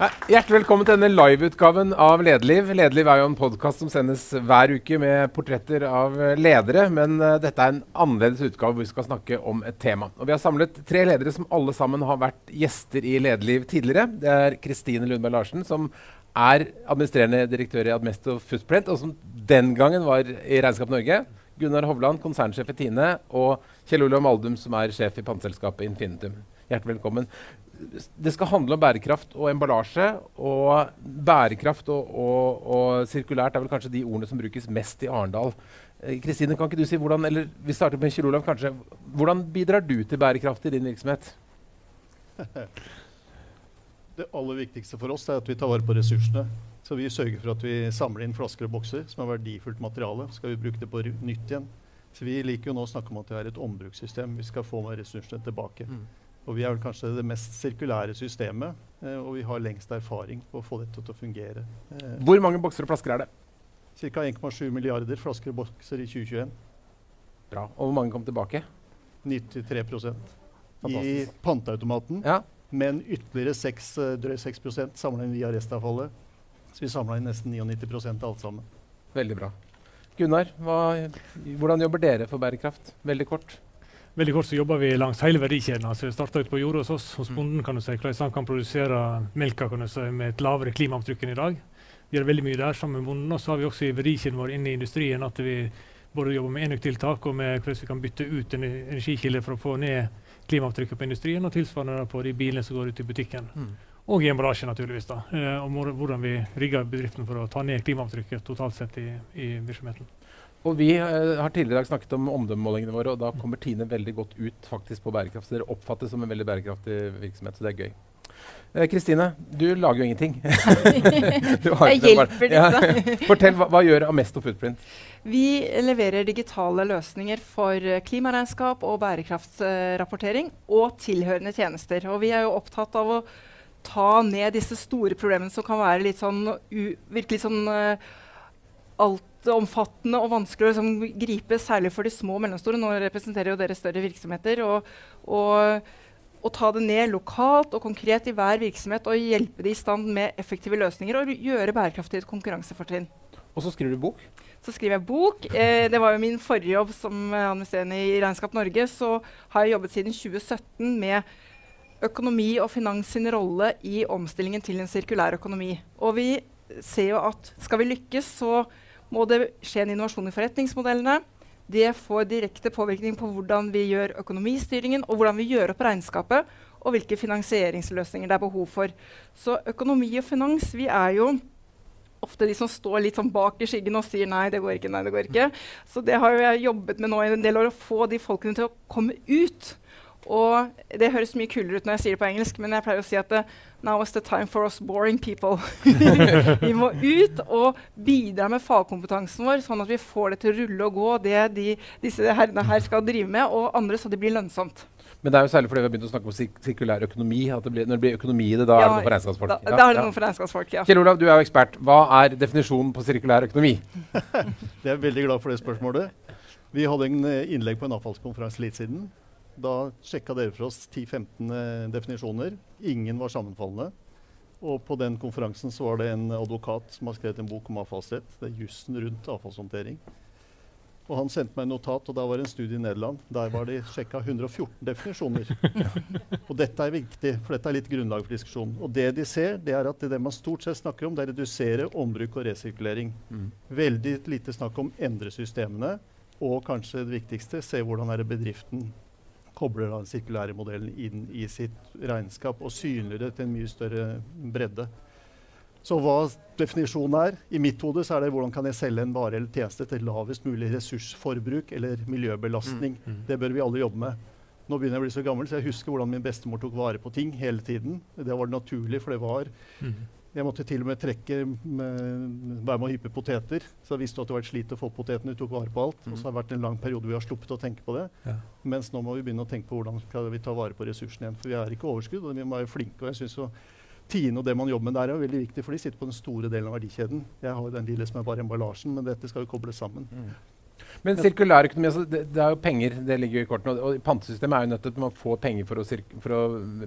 Hjertelig velkommen til denne liveutgaven av Lederliv. Lederliv er jo en podkast som sendes hver uke med portretter av ledere. Men uh, dette er en annerledes utgave hvor vi skal snakke om et tema. Og Vi har samlet tre ledere som alle sammen har vært gjester i Lederliv tidligere. Det er Kristine Lundberg Larsen, som er administrerende direktør i Admesto Footprint, og som den gangen var i Regnskap Norge. Gunnar Hovland, konsernsjef i Tine, og Kjell Olav Maldum, som er sjef i panteselskapet Infinitum. Hjertelig velkommen det skal handle om bærekraft og emballasje. Og bærekraft og, og, og, sirkulært er vel kanskje de ordene som brukes mest i Arendal. Eh, Kristine, kan ikke du si hvordan, eller vi starter med Kjell Olav, kanskje. Hvordan bidrar du til bærekraft i din virksomhet? Det aller viktigste for oss er at vi tar vare på ressursene. Så vi sørger for at vi samler inn flasker og bokser som er verdifullt materiale. Skal vi bruke det på nytt igjen. Så vi liker jo nå å snakke om at det er et ombrukssystem. Vi skal få med ressursene tilbake. Mm. Og vi er vel kanskje det mest sirkulære systemet, eh, og vi har lengst erfaring på å få dette til å fungere. Eh, Hvor mange bokser og flasker er det? Ca. 1,7 milliarder flasker og bokser i 2021. Bra. Og hvor mange kom tilbake? 93 Fantastisk. i panteautomaten. Ja. Men ytterligere 6, eh, drøy 6 samla inn via restavfallet. Så vi samla inn nesten 99 av alt sammen. Veldig bra. Gunnar, hva, hvordan jobber dere for bærekraft? Veldig kort. Veldig kort så jobber vi langs hele verdikjeden. Altså, vi starta ut på jorda hos oss, hos mm. bonden. kan du si, Hvordan han kan produsere melka kan du si, med et lavere klimaavtrykk enn i dag. Vi gjør veldig mye der sammen med bonden. Og så har vi også i verdikjeden vår inne i industrien at vi både jobber med enøktiltak og med hvordan vi kan bytte ut en energikilde for å få ned klimaavtrykket på industrien, og tilsvarende på de bilene som går ut i butikken. Mm. Og i emballasje, naturligvis. da, eh, Og hvordan vi rigger bedriften for å ta ned klimaavtrykket totalt sett i, i virksomheten. Og Vi uh, har tidligere i dag snakket om omdømmemålingene våre, og da kommer Tine veldig godt ut faktisk på bærekraft. Så dere oppfattes som en veldig bærekraftig virksomhet, så det er gøy. Eh, Kristine, eh, du lager jo ingenting. jeg hjelper. Ja. Fortell, hva, hva, gjør Amesto Footprint? Vi leverer digitale løsninger for klimaregnskap og bærekraftsrapportering og tilhørende tjenester. Og vi er jo opptatt av å ta ned disse store problemene som kan være litt sånn, virkelig sånn uh, alt omfattende og vanskelig å liksom, gripe, særlig for de små og mellomstore. Nå representerer jo dere større virksomheter. Og, og, og, ta det ned lokalt og konkret i hver virksomhet og hjelpe de i stand med effektive løsninger og gjøre bærekraftig et konkurransefortrinn. Og så skriver du bok? Så skriver jeg bok. Eh, det var jo min forrige jobb som administrerende i Regnskap Norge. Så har jeg jobbet siden 2017 med økonomi og finans sin rolle i omstillingen til en sirkulær økonomi. Og vi ser jo at skal vi lykkes, så må det skje en innovasjon i forretningsmodellene. Det får direkte påvirkning på hvordan vi gjør økonomistyringen, og hvordan vi gjør opp regnskapet, og hvilke finansieringsløsninger det er behov for. Så økonomi og finans vi er jo ofte de som står litt sånn bak i skyggen og sier nei, det går ikke, nei, det går ikke. Så det har jeg jobbet med nå i en del år, å få de folkene til å komme ut. Og det høres mye kulere ut når jeg sier det på engelsk, men jeg pleier å si at det, Now is the time for us boring people. vi må ut og bidra med fagkompetansen vår, sånn at vi får det til å rulle og gå, det de, disse herrene her skal drive med, og andre, så det blir lønnsomt. Men det er jo særlig fordi vi har begynt å snakke om sirkulær økonomi. at det blir, Når det blir økonomi i det, da ja, er det noe for regnskapsfolk. Da, ja, da er det noe for regnskapsfolk, ja. Kjell Olav, du er jo ekspert. Hva er definisjonen på sirkulær økonomi? jeg er veldig glad for det spørsmålet. Vi hadde en eh, innlegg på en avfallskonferanse litt siden. Da sjekka dere for oss 10-15 eh, definisjoner. Ingen var sammenfallende. Og på den konferansen så var det en advokat som har skrevet en bok om avfallsrett. Det er jussen rundt avfallshåndtering. Og han sendte meg en notat, og da var det en studie i Nederland. Der var de sjekka 114 definisjoner. og dette er viktig, for dette er litt grunnlag for diskusjonen. Og det de ser, det er at det, det man stort sett snakker om, det er redusere ombruk og resirkulering. Mm. Veldig lite snakk om endre systemene, og kanskje det viktigste, se hvordan er det bedriften kobler den sirkulære modellen inn i sitt regnskap og synliggjør det til en mye større bredde. Så hva definisjonen er I mitt hode så er det hvordan kan jeg selge en vare eller tjeneste til lavest mulig ressursforbruk eller miljøbelastning. Mm, mm. Det bør vi alle jobbe med. Nå begynner jeg å bli så gammel, så jeg husker hvordan min bestemor tok vare på ting hele tiden. Det var naturlig, for det var mm. Jeg måtte til og med trekke med, være med å hyppe poteter. Så jeg visste at det var et slit å få potetene. Du tok vare på alt. Mm. Og så har det vært en lang periode hvor vi har sluppet å tenke på det. Ja. Mens nå må vi begynne å tenke på hvordan skal vi ta vare på ressursene igjen. For vi er ikke overskudd, og vi må være flinke. Og jeg synes jo Tine og det man jobber med der, er veldig viktig, for de sitter på den store delen av verdikjeden. Jeg har jo den lille som er bare emballasjen, men dette skal jo kobles sammen. Mm. Men sirkulær økonomi, altså, det, det, er jo penger, det ligger jo i kortene. Og, og pantesystemet er jo nødt til å få penger for å, for å,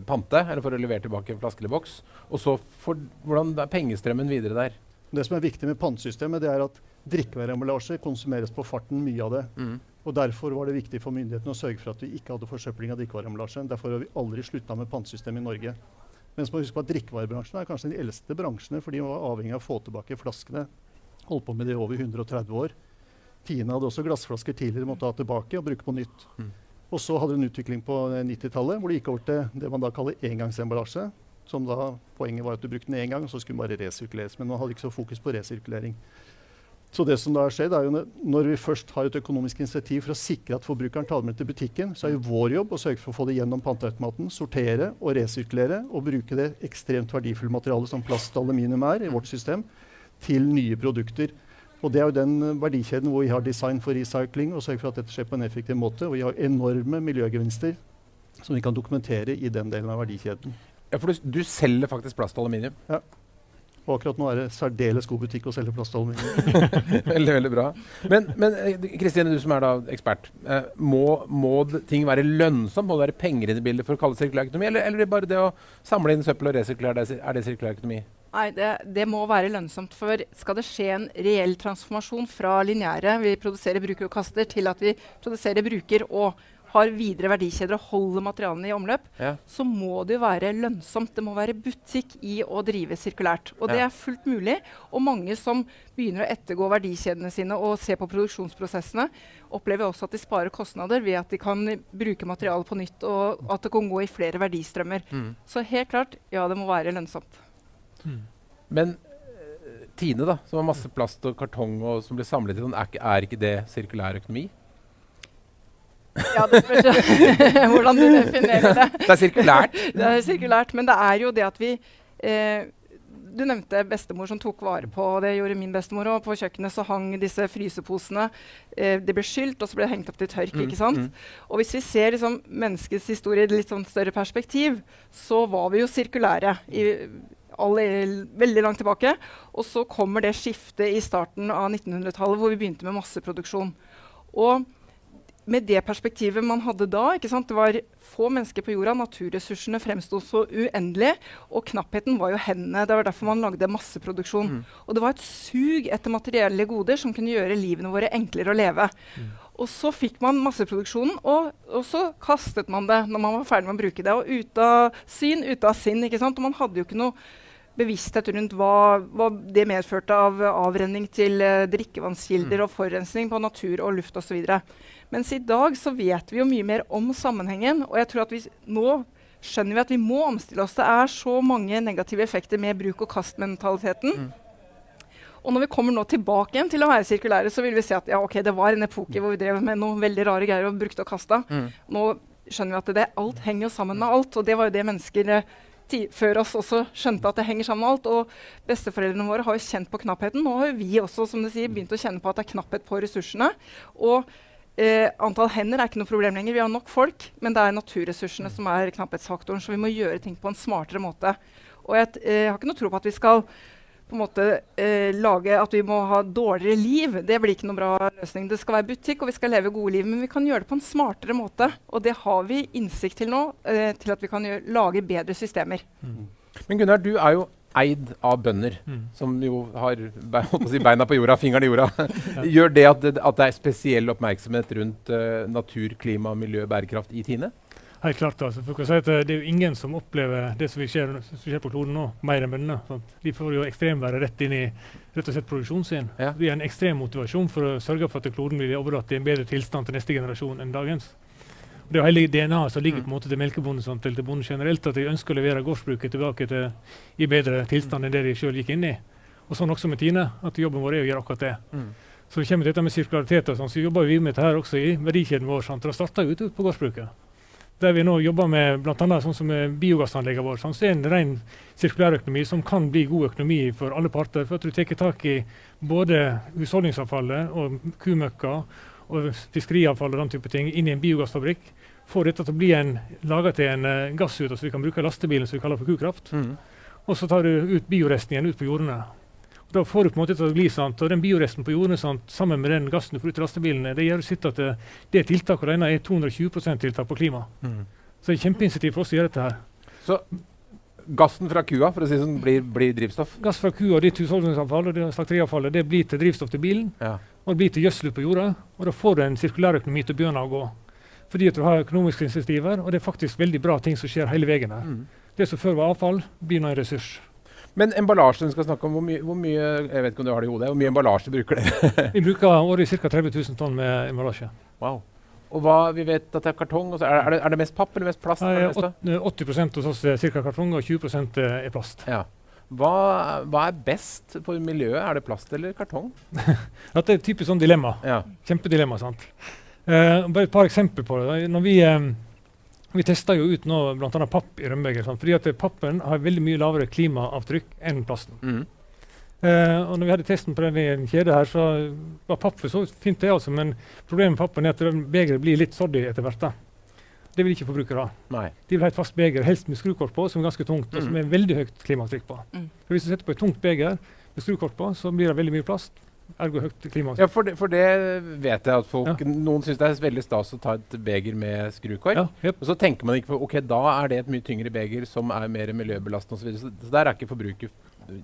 pante, eller for å levere tilbake en flaske eller boks. Og så for, hvordan er pengestrømmen videre der? Det som er viktig med pantesystemet, det er at drikkevareemballasje konsumeres på farten, mye av det. Mm. Og Derfor var det viktig for myndighetene å sørge for at vi ikke hadde forsøpling av drikkevareemballasje. Derfor har vi aldri slutta med pantesystemet i Norge. Men så må vi huske på at drikkevarebransjen er kanskje de eldste bransjene, for de var avhengig av å få tilbake flaskene. Holdt på med det i over 130 år. Tine hadde også glassflasker tidligere måtte ha tilbake og bruke på nytt. Mm. Og så hadde du en utvikling på 90-tallet hvor det gikk over til det man da kaller engangsemballasje. Som da Poenget var at du brukte den én gang, og så skulle den bare resirkuleres. Men man hadde ikke så fokus på resirkulering. Så det som da har skjedd er jo når vi først har et økonomisk initiativ for å sikre at forbrukeren tar med til butikken, så er jo vår jobb å sørge for å få det gjennom panteautomaten, sortere og resirkulere og bruke det ekstremt verdifulle materialet som plast og aluminium er i vårt system, til nye produkter. Og Det er jo den verdikjeden hvor vi har design for recycling og sørger for at dette skjer på en effektiv måte. Og vi har enorme miljøgevinster som vi kan dokumentere i den delen av verdikjeden. Ja, For du, du selger faktisk plast og aluminium? Ja. Og akkurat nå er det særdeles god butikk å selge plast og aluminium. veldig, veldig bra. Men, men eh, Kristine, du som er da ekspert. Eh, må, må, ting være lønnsomt? Må det være penger i det bildet for å kalle det sirkulær økonomi? Eller, eller bare det å samle inn søppel og resirkulere, er det sirkulær økonomi? Nei, det, det, må være lønnsomt. For skal det skje en reell transformasjon fra lineære vi produserer, bruker og kaster, til at vi produserer, bruker og har videre verdikjeder og holder materialene i omløp, ja. så må det jo være lønnsomt. Det må være butikk i å drive sirkulært. Og ja. det er fullt mulig. Og mange som begynner å ettergå verdikjedene sine og se på produksjonsprosessene, opplever også at de sparer kostnader ved at de kan bruke materialet på nytt, og at det kan gå i flere verdistrømmer. Mm. Så helt klart, ja, det må være lønnsomt. Mm. Men uh, Tine, da, som har masse plast og kartong og som blir samlet i sånn, er, er, ikke det sirkulær økonomi? Ja, det spørs hvordan du definerer det. Det er sirkulært. det er sirkulært, Men det er jo det at vi eh, Du nevnte bestemor som tok vare på det gjorde min bestemor òg. På kjøkkenet så hang disse fryseposene. Eh, det ble skylt, og så ble det hengt opp til tørk. Mm, ikke sant? Mm. Og hvis vi ser liksom, menneskets historie i et litt sånn større perspektiv, så var vi jo sirkulære. i alle, veldig langt tilbake. Og så kommer det skiftet i starten av 1900-tallet hvor vi begynte med masseproduksjon. Og med det perspektivet man hadde da Det var få mennesker på jorda. Naturressursene fremsto så uendelig. Og knappheten var jo hendene. Det var derfor man lagde masseproduksjon. Mm. Og det var et sug etter materielle goder som kunne gjøre livene våre enklere å leve. Mm. Og så fikk man masseproduksjonen, og, og, så kastet man det når man var ferdig med å bruke det. Og ute av syn, ute av sinn. Og man hadde jo ikke noe bevissthet rundt hva, hva, det medførte av avrenning til eh, drikkevannskilder mm. og forurensning på natur og luft osv. Mens i dag så vet vi jo mye mer om sammenhengen. Og jeg tror at vi nå skjønner vi at vi må omstille oss. Det er så mange negative effekter med bruk-og-kast-mentaliteten. Mm. Og når vi kommer nå tilbake igjen til å være sirkulære, så vil vi se at ja, ok, det var en epoke hvor vi drev med noen veldig rare greier og brukte og kasta. Mm. Nå skjønner vi at det, alt henger jo sammen med alt. Og det var jo det mennesker eh, før oss også skjønte at det henger sammen med alt. Og besteforeldrene våre har jo kjent på knappheten. Nå har vi også som du sier, begynt å kjenne på at det er knapphet på ressursene. Og eh, antall hender er ikke noe problem lenger. Vi har nok folk, men det er naturressursene som er knapphetsfaktoren. Så vi må gjøre ting på en smartere måte. Og jeg, eh, har ikke noe tro på at vi skal på en måte eh, lage at vi må ha dårligere liv. Det blir ikke noen bra løsning. Det skal være butikk, og vi skal leve gode liv. Men vi kan gjøre det på en smartere måte. Og det har vi innsikt til nå, eh, til at vi kan gjøre, lage bedre systemer. Mm. Men Gunnar, du er jo eid av bønder, mm. som jo har si, beina på jorda, fingeren i jorda. Gjør det at, det at, det er spesiell oppmerksomhet rundt uh, natur, klima, miljø, bærekraft i Tine? Helt klart. altså. For å si at Det er jo ingen som opplever det som skjer, som skjer på kloden nå, mer enn bøndene. De får jo ekstremværet rett inn i rett og slett produksjonen sin. Ja. Det er en ekstrem motivasjon for å sørge for at kloden blir overdratt i en bedre tilstand til neste generasjon enn dagens. Og det er jo hele DNA-et som ligger mm. på en måte til melkebonden sånn, til, til bonden generelt, at de ønsker å levere gårdsbruket tilbake til, i bedre tilstand enn det de sjøl gikk inn i. Og sånn også med Tine. at Jobben vår er å gjøre akkurat det. Mm. Så det kommer dette med sirkularitet, og sånn, så jobber vi med dette her også i verdikjeden vår. Sant? Det starta ute på gårdsbruket der vi nå jobber med bl.a. sånn som biogassanleggene våre. Sånn, så er en ren sirkulærøkonomi som kan bli god økonomi for alle parter. For at du tar tak i både husholdningsavfallet og kumøkka og fiskeriavfall og den type ting inn i en biogassfabrikk. Får dette til å bli en, laga til en uh, gassut, så vi kan bruke lastebilen som vi kaller for kukraft. Mm. Og så tar du ut bioresten igjen ut på jordene. Da får du på en måte til å gli, sant? og den bioresten på jorden sant? sammen med den gassen du får ut i lastebilene, det gjør sitt at det, det tiltaket alene er 220% tiltak på klima. Så det er kjempeinitiativ for oss å gjøre dette her. Så gassen fra kua for å si sånn, blir, blir drivstoff? Gass fra kua, ditt husholdningsavfall og det slakteriavfallet det blir til drivstoff til bilen. Ja. Og det blir til gjødsel på jorda. Og da får du en sirkulærøkonomi til å begynne å gå. Fordi at du har økonomiske insentiver, og det er faktisk veldig bra ting som skjer hele veien her. Mm. Det som før var avfall, blir nå en ressurs. Men emballasjen skal snakke om hvor mye, hvor mye jeg vet ikke om du har det i hodet, hvor mye emballasje bruker dere? Vi bruker årlig ca. 30 000 tonn med emballasje. wow. Og hva, vi vet at det er kartong. Er, er, det, er det mest papp eller mest plast? Åt- 80 hos oss er ca. kartong, og 20% er plast. Ja. Hva, hva er best for miljøet? Er det plast eller kartong? Dette er et typisk sånn dilemma. Ja. Kjempedilemma. sant? Uh, bare et par eksempler på det. Når vi, eh, vi tester jo ut nå bl.a. papp i rømmebeger. Fordi at pappen har veldig mye lavere klimaavtrykk enn plasten. Mm. Uh, og når vi hadde testen på den i en kjede her, så var papp for så fint, det altså. Men problemet med pappen er at den begeret blir litt soddy etter hvert. da. Det vil ikke forbrukere ha. Nei. De vil ha et fast beger, helst med skrukort på, som er ganske tungt, og som Mm. er veldig høyt klimaavtrykk på. Mm. For Hvis du setter på et tungt beger med skrukort på, så blir det veldig mye plast. Ergo høyt klimaavtrykk. Ja, for det, for det vet jeg at folk Ja. Noen syns det er veldig stas å ta et beger med skrukork. Ja, yep. Og så tenker man ikke på ok, da er det et mye tyngre beger som er mer miljøbelastende osv. Så, videre. så der er ikke forbruket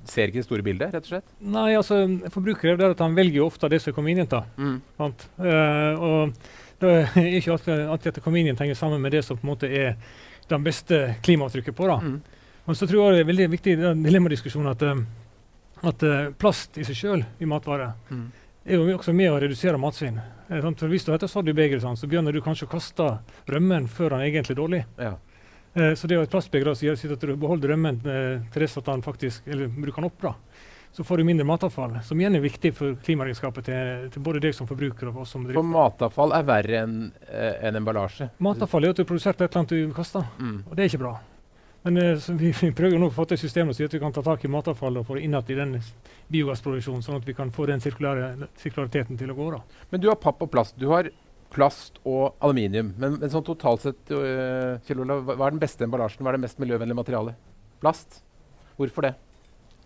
Ser ikke det store bildet, rett og slett. Nei, altså, Forbrukere det er at han velger ofte det som er convenient. da. Sant? Uh, og det er ikke alltid, alltid at convenient henger sammen med det som på en måte er det beste klimaavtrykket på. da. Mm. Men så tror jeg det er veldig viktig i den dilemmadiskusjonen at, eh, at uh, plast i seg sjøl i matvarer Mm. er jo også med å redusere matsvinn. Eh? For hvis du har sodd i begeret, sant, så begynner du kanskje å kaste rømmen før den er egentlig dårlig. Ja. Eh, så det er jo et plastbeger som gjør at du beholder rømmen eh, til at den faktisk, eller bruker den opp. da. Så får du mindre matavfall, som igjen er viktig for klimaregnskapet til, til både deg som forbruker og oss som For matavfall er verre enn en emballasje. Matavfall er at du har produsert et eller annet du kaster, Mm. og det er ikke bra. Men eh, vi, vi prøver nå å få til systemet som gjør at vi kan ta tak i matavfallet og få det innad i den biogassproduksjonen, sånn at vi kan få den sirkulære, sirkulariteten til å gå. da. Men du har papp og plast. Du har plast og aluminium. Men, men sånn totalt sett, øh, Kjell Olav, hva er den beste emballasjen? Hva er det mest miljøvennlige materialet? Plast? Hvorfor det?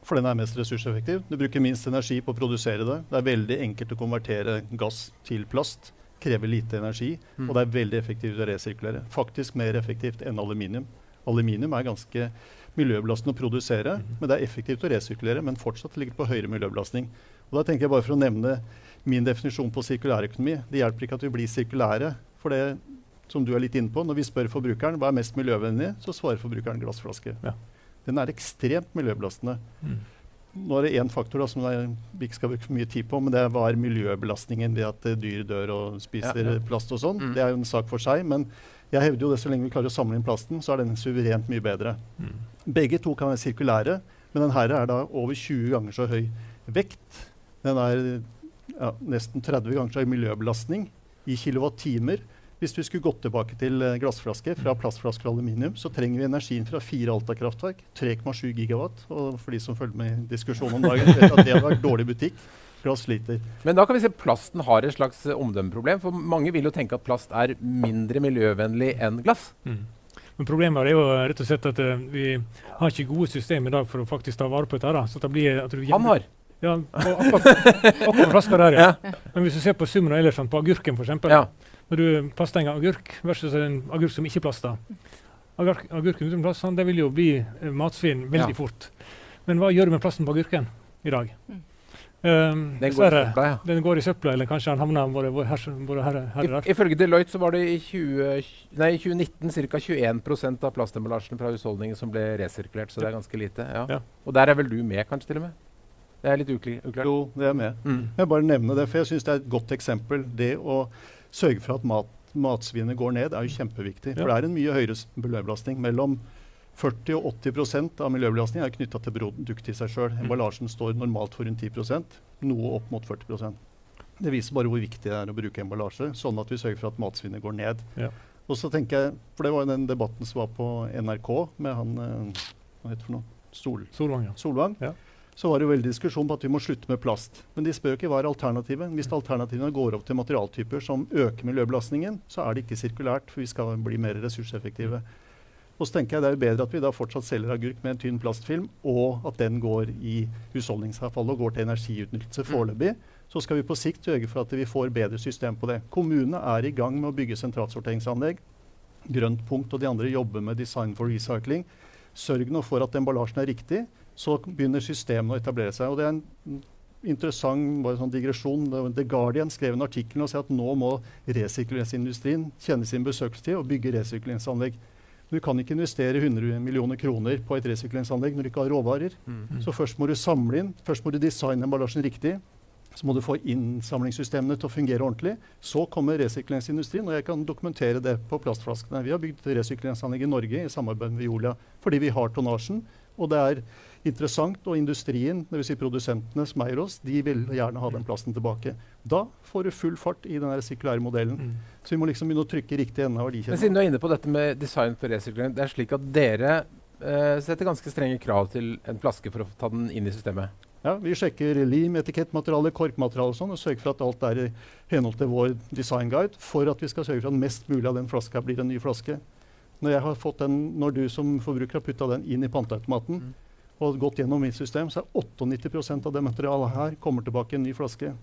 For den er mest ressurseffektiv. Du bruker minst energi på å produsere det. Det er veldig enkelt å konvertere gass til plast. Krever lite energi. Mm. Og det er veldig effektivt å resirkulere. Faktisk mer effektivt enn aluminium. Aluminium er ganske miljøbelastende å produsere, Mhm. men det er effektivt å resirkulere, men fortsatt ligger det på høyere miljøbelastning. Og da tenker jeg bare for å nevne min definisjon på sirkulærøkonomi. Det hjelper ikke at vi blir sirkulære. For det som du er litt inne på, når vi spør forbrukeren hva er mest miljøvennlig, så svarer forbrukeren glassflaske. Ja. Den er ekstremt miljøbelastende. Nå er det én faktor da, som jeg, vi ikke skal bruke for mye tid på, men det var miljøbelastningen ved at eh, dyr dør og spiser Ja, ja. plast og sånn. Mm. Det er jo en sak for seg. Men jeg hevder jo det så lenge vi klarer å samle inn plasten, så er den suverent mye bedre. Begge to kan være sirkulære, men den her er da over 20 ganger så høy vekt. Den er ja, nesten 30 ganger så høy miljøbelastning i kilowattimer. Hvis vi skulle gått tilbake til eh, glassflaske fra plastflaske og aluminium, så trenger vi energien fra fire Alta-kraftverk, 3,7 gigawatt. Og for de som følger med i diskusjonen om dagen, vet at det har vært dårlig butikk. Glass sliter. Men da kan vi se plasten har et slags eh, omdømmeproblem. For mange vil jo tenke at plast er mindre miljøvennlig enn glass. Mm. Men problemet er jo rett og slett at uh, vi har ikke gode systemer i dag for å faktisk ta vare på dette. da. Så det blir at du Han har. Ja, akkurat, akkurat flaska der, ja. Ja. Men hvis du ser på summen av elefant på agurken, f.eks. Ja. Når du plaster en agurk versus en agurk som ikke plaster. Agurk, agurken uten plast det vil jo bli eh, matsvinn veldig Ja. fort. Men hva gjør du med plasten på agurken i dag? Mm. Um, Den går i søpla, ja. Den går i søpla, eller kanskje den havner både, både her, både her, her I-. Ifølge Deloitte så var det i 20, nei, 2019 ca. 21% av plastemballasjen fra husholdninger som ble resirkulert. Så det er ganske lite. Ja. Ja. Og der er vel du med, kanskje til og med? Det er litt uklart. Jo, det er med. Mm. Jeg bare nevne det, for jeg syns det er et godt eksempel. Det å sørge for at mat, matsvinnet går ned, er jo kjempeviktig. Ja. For det er en mye høyere miljøbelastning. Mellom 40 og 80% av miljøbelastningen er knytta til produktet i seg sjøl. Mm. Emballasjen står normalt for rundt 10% noe opp mot 40% Det viser bare hvor viktig det er å bruke emballasje, sånn at vi sørger for at matsvinnet går ned. Ja. Og så tenker jeg, for Det var den debatten som var på NRK med han eh, Hva heter det for noe? Sol, Solvang, ja. Solvang, Ja. så var det jo veldig diskusjon på at vi må slutte med plast. Men de spør jo ikke hva er alternativet. Hvis alternativene går opp til materialtyper som øker miljøbelastningen, så er det ikke sirkulært, for vi skal bli mer ressurseffektive. Og så tenker jeg det er jo bedre at vi da fortsatt selger agurk med en tynn plastfilm, og at den går i husholdningsavfall og går til energiutnyttelse foreløpig. Så skal vi på sikt sørge for at vi får bedre system på det. Kommunene er i gang med å bygge sentralsorteringsanlegg. Grønt punkt og de andre jobber med design for recycling. Sørg nå for at emballasjen er riktig, så begynner systemene å etablere seg. Og det er en interessant bare sånn digresjon. The Guardian skrev en artikkel og sa at nå må resirkuleringsindustrien kjenne sin besøkelsestid og bygge resirkuleringsanlegg. Du kan ikke investere 100 millioner kroner på et resirkuleringsanlegg når du ikke har råvarer. Mm. Så først må du samle inn, først må du designe emballasjen riktig. Så må du få innsamlingssystemene til å fungere ordentlig. Så kommer resirkuleringsindustrien, og jeg kan dokumentere det på plastflaskene. Vi har bygd resirkuleringsanlegg i Norge i samarbeid med Veolia fordi vi har tonnasjen. Og det er interessant, og industrien, dvs. Si produsentene som eier oss, de vil gjerne ha den plassen tilbake. Da får du full fart i den sirkulære modellen. Mm. Så vi må liksom begynne å trykke riktig ende av verdikjeden. Men siden du er inne på dette med design for resirkulering, det er slik at dere eh, setter ganske strenge krav til en flaske for å ta den inn i systemet? Ja, Vi sjekker lim, etikettmateriale, korkmateriale og sånn, og sørger for at alt er i henhold til vår designguide, for at vi skal sørge for at mest mulig av den flaska blir en ny flaske. Når, den, når, du som forbruker har putta den inn i panteautomaten mm. Og gått gjennom mitt system, så er 98% av det materialet her kommer tilbake i en ny flaske.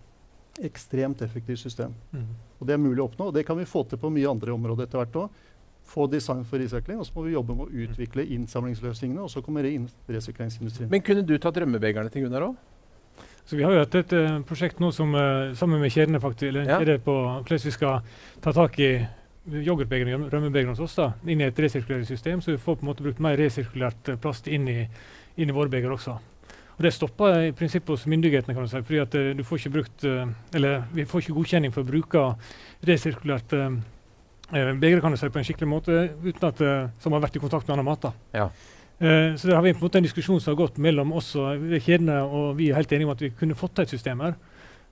Ekstremt effektivt system. Mm. Og Det er mulig å oppnå, og det kan vi få til på mye andre områder etter hvert òg. Få design for resirkling, og så må vi jobbe med å utvikle innsamlingsløsningene. og så kommer resirkuleringsindustrien. Men kunne du tatt rømmebegerne til Gunnar òg? Så Vi har jo hatt et uh, prosjekt nå som, uh, sammen med kjedene faktisk, eller ja. kjede på hvordan vi skal ta tak i yoghurtbegeren og rømmebegeren hos oss da, inn i et resirkuleringssystem, så vi får på en måte brukt mer resirkulert uh, plast inn i, inn i våre beger også. Og Det stopper i prinsippet hos myndighetene, kan du si, fordi at uh, du får ikke brukt, uh, eller vi får ikke godkjenning for å bruke resirkulerte eh, begre kan du si, på en skikkelig måte uten at, som har vært i kontakt med annen mat. Ja. så det har vi på en måte en diskusjon som har gått mellom oss og kjedene, og vi er helt enige om at vi kunne fått til et system her.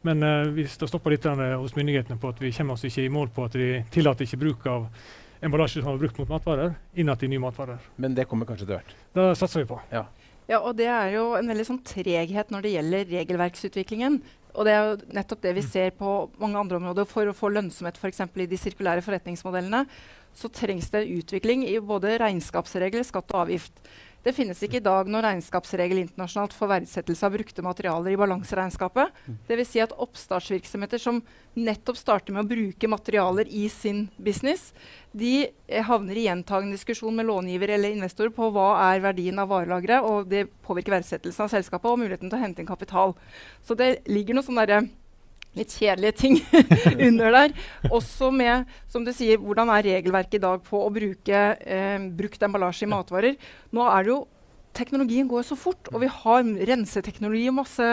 Men hvis vi stopper litt hos myndighetene på at vi kommer oss ikke i mål på at de tillater ikke bruk av emballasje som har brukt mot matvarer, innad i nye matvarer. Men det kommer kanskje til hvert? Det satser vi på. Ja. Ja, og det er jo en veldig sånn treghet når det gjelder regelverksutviklingen. Og det er jo nettopp det vi mm. ser på mange andre områder. For å få lønnsomhet f.eks. i de sirkulære forretningsmodellene, så trengs det utvikling i både regnskapsregler, skatt og avgift. Det finnes ikke i dag noen regnskapsregel internasjonalt for verdsettelse av brukte materialer i balanseregnskapet. Dvs. Si at oppstartsvirksomheter som nettopp starter med å bruke materialer i sin business, de eh, havner i gjentagende diskusjon med långiver eller investor på hva er verdien av varelageret, og det påvirker verdsettelsen av selskapet og muligheten til å hente inn kapital. Så det ligger noe sånn derre litt kjedelige ting under der. Også med som du sier, hvordan er regelverket i dag på å bruke eh, brukt emballasje i matvarer. Nå er det jo Teknologien går så fort, og vi har renseteknologi og masse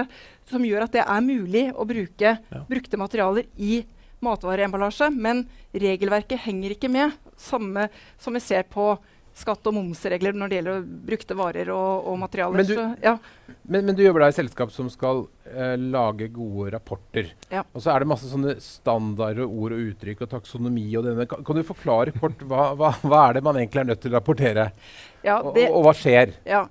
som gjør at det er mulig å bruke ja. brukte materialer i matvareemballasje. Men regelverket henger ikke med, samme som vi ser på skatt- og momsregler når det gjelder brukte varer og, og materialer. Men du, så, ja. men, men du, jobber da i selskap som skal eh, lage gode rapporter. Ja. Og så er det masse sånne standarder, og ord og uttrykk og taksonomi og denne. Kan, kan du forklare kort hva, hva, hva, er det man egentlig er nødt til å rapportere? Ja, det, og, og, hva skjer? Ja,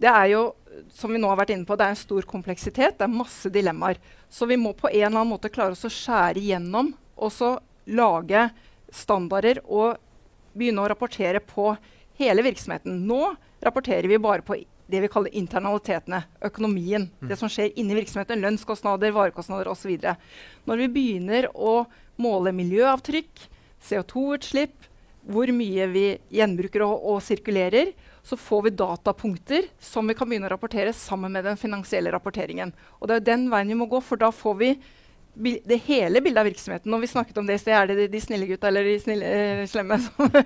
Det er jo som vi nå har vært inne på, det er en stor kompleksitet. Det er masse dilemmaer. Så vi må på en eller annen måte klare oss å skjære igjennom og så lage standarder og begynne å rapportere på hele virksomheten. Nå rapporterer vi bare på det vi kaller internalitetene, økonomien. Mm. Det som skjer inni virksomheten. Lønnskostnader, varekostnader osv. Når vi begynner å måle miljøavtrykk, CO2-utslipp, hvor mye vi gjenbruker og, og, sirkulerer, så får vi datapunkter som vi kan begynne å rapportere sammen med den finansielle rapporteringen. Og det er den veien vi må gå, for da får vi det hele bildet av virksomheten. Når vi snakket om det i sted, er det de, de snille gutta eller de snille, eh, slemme som,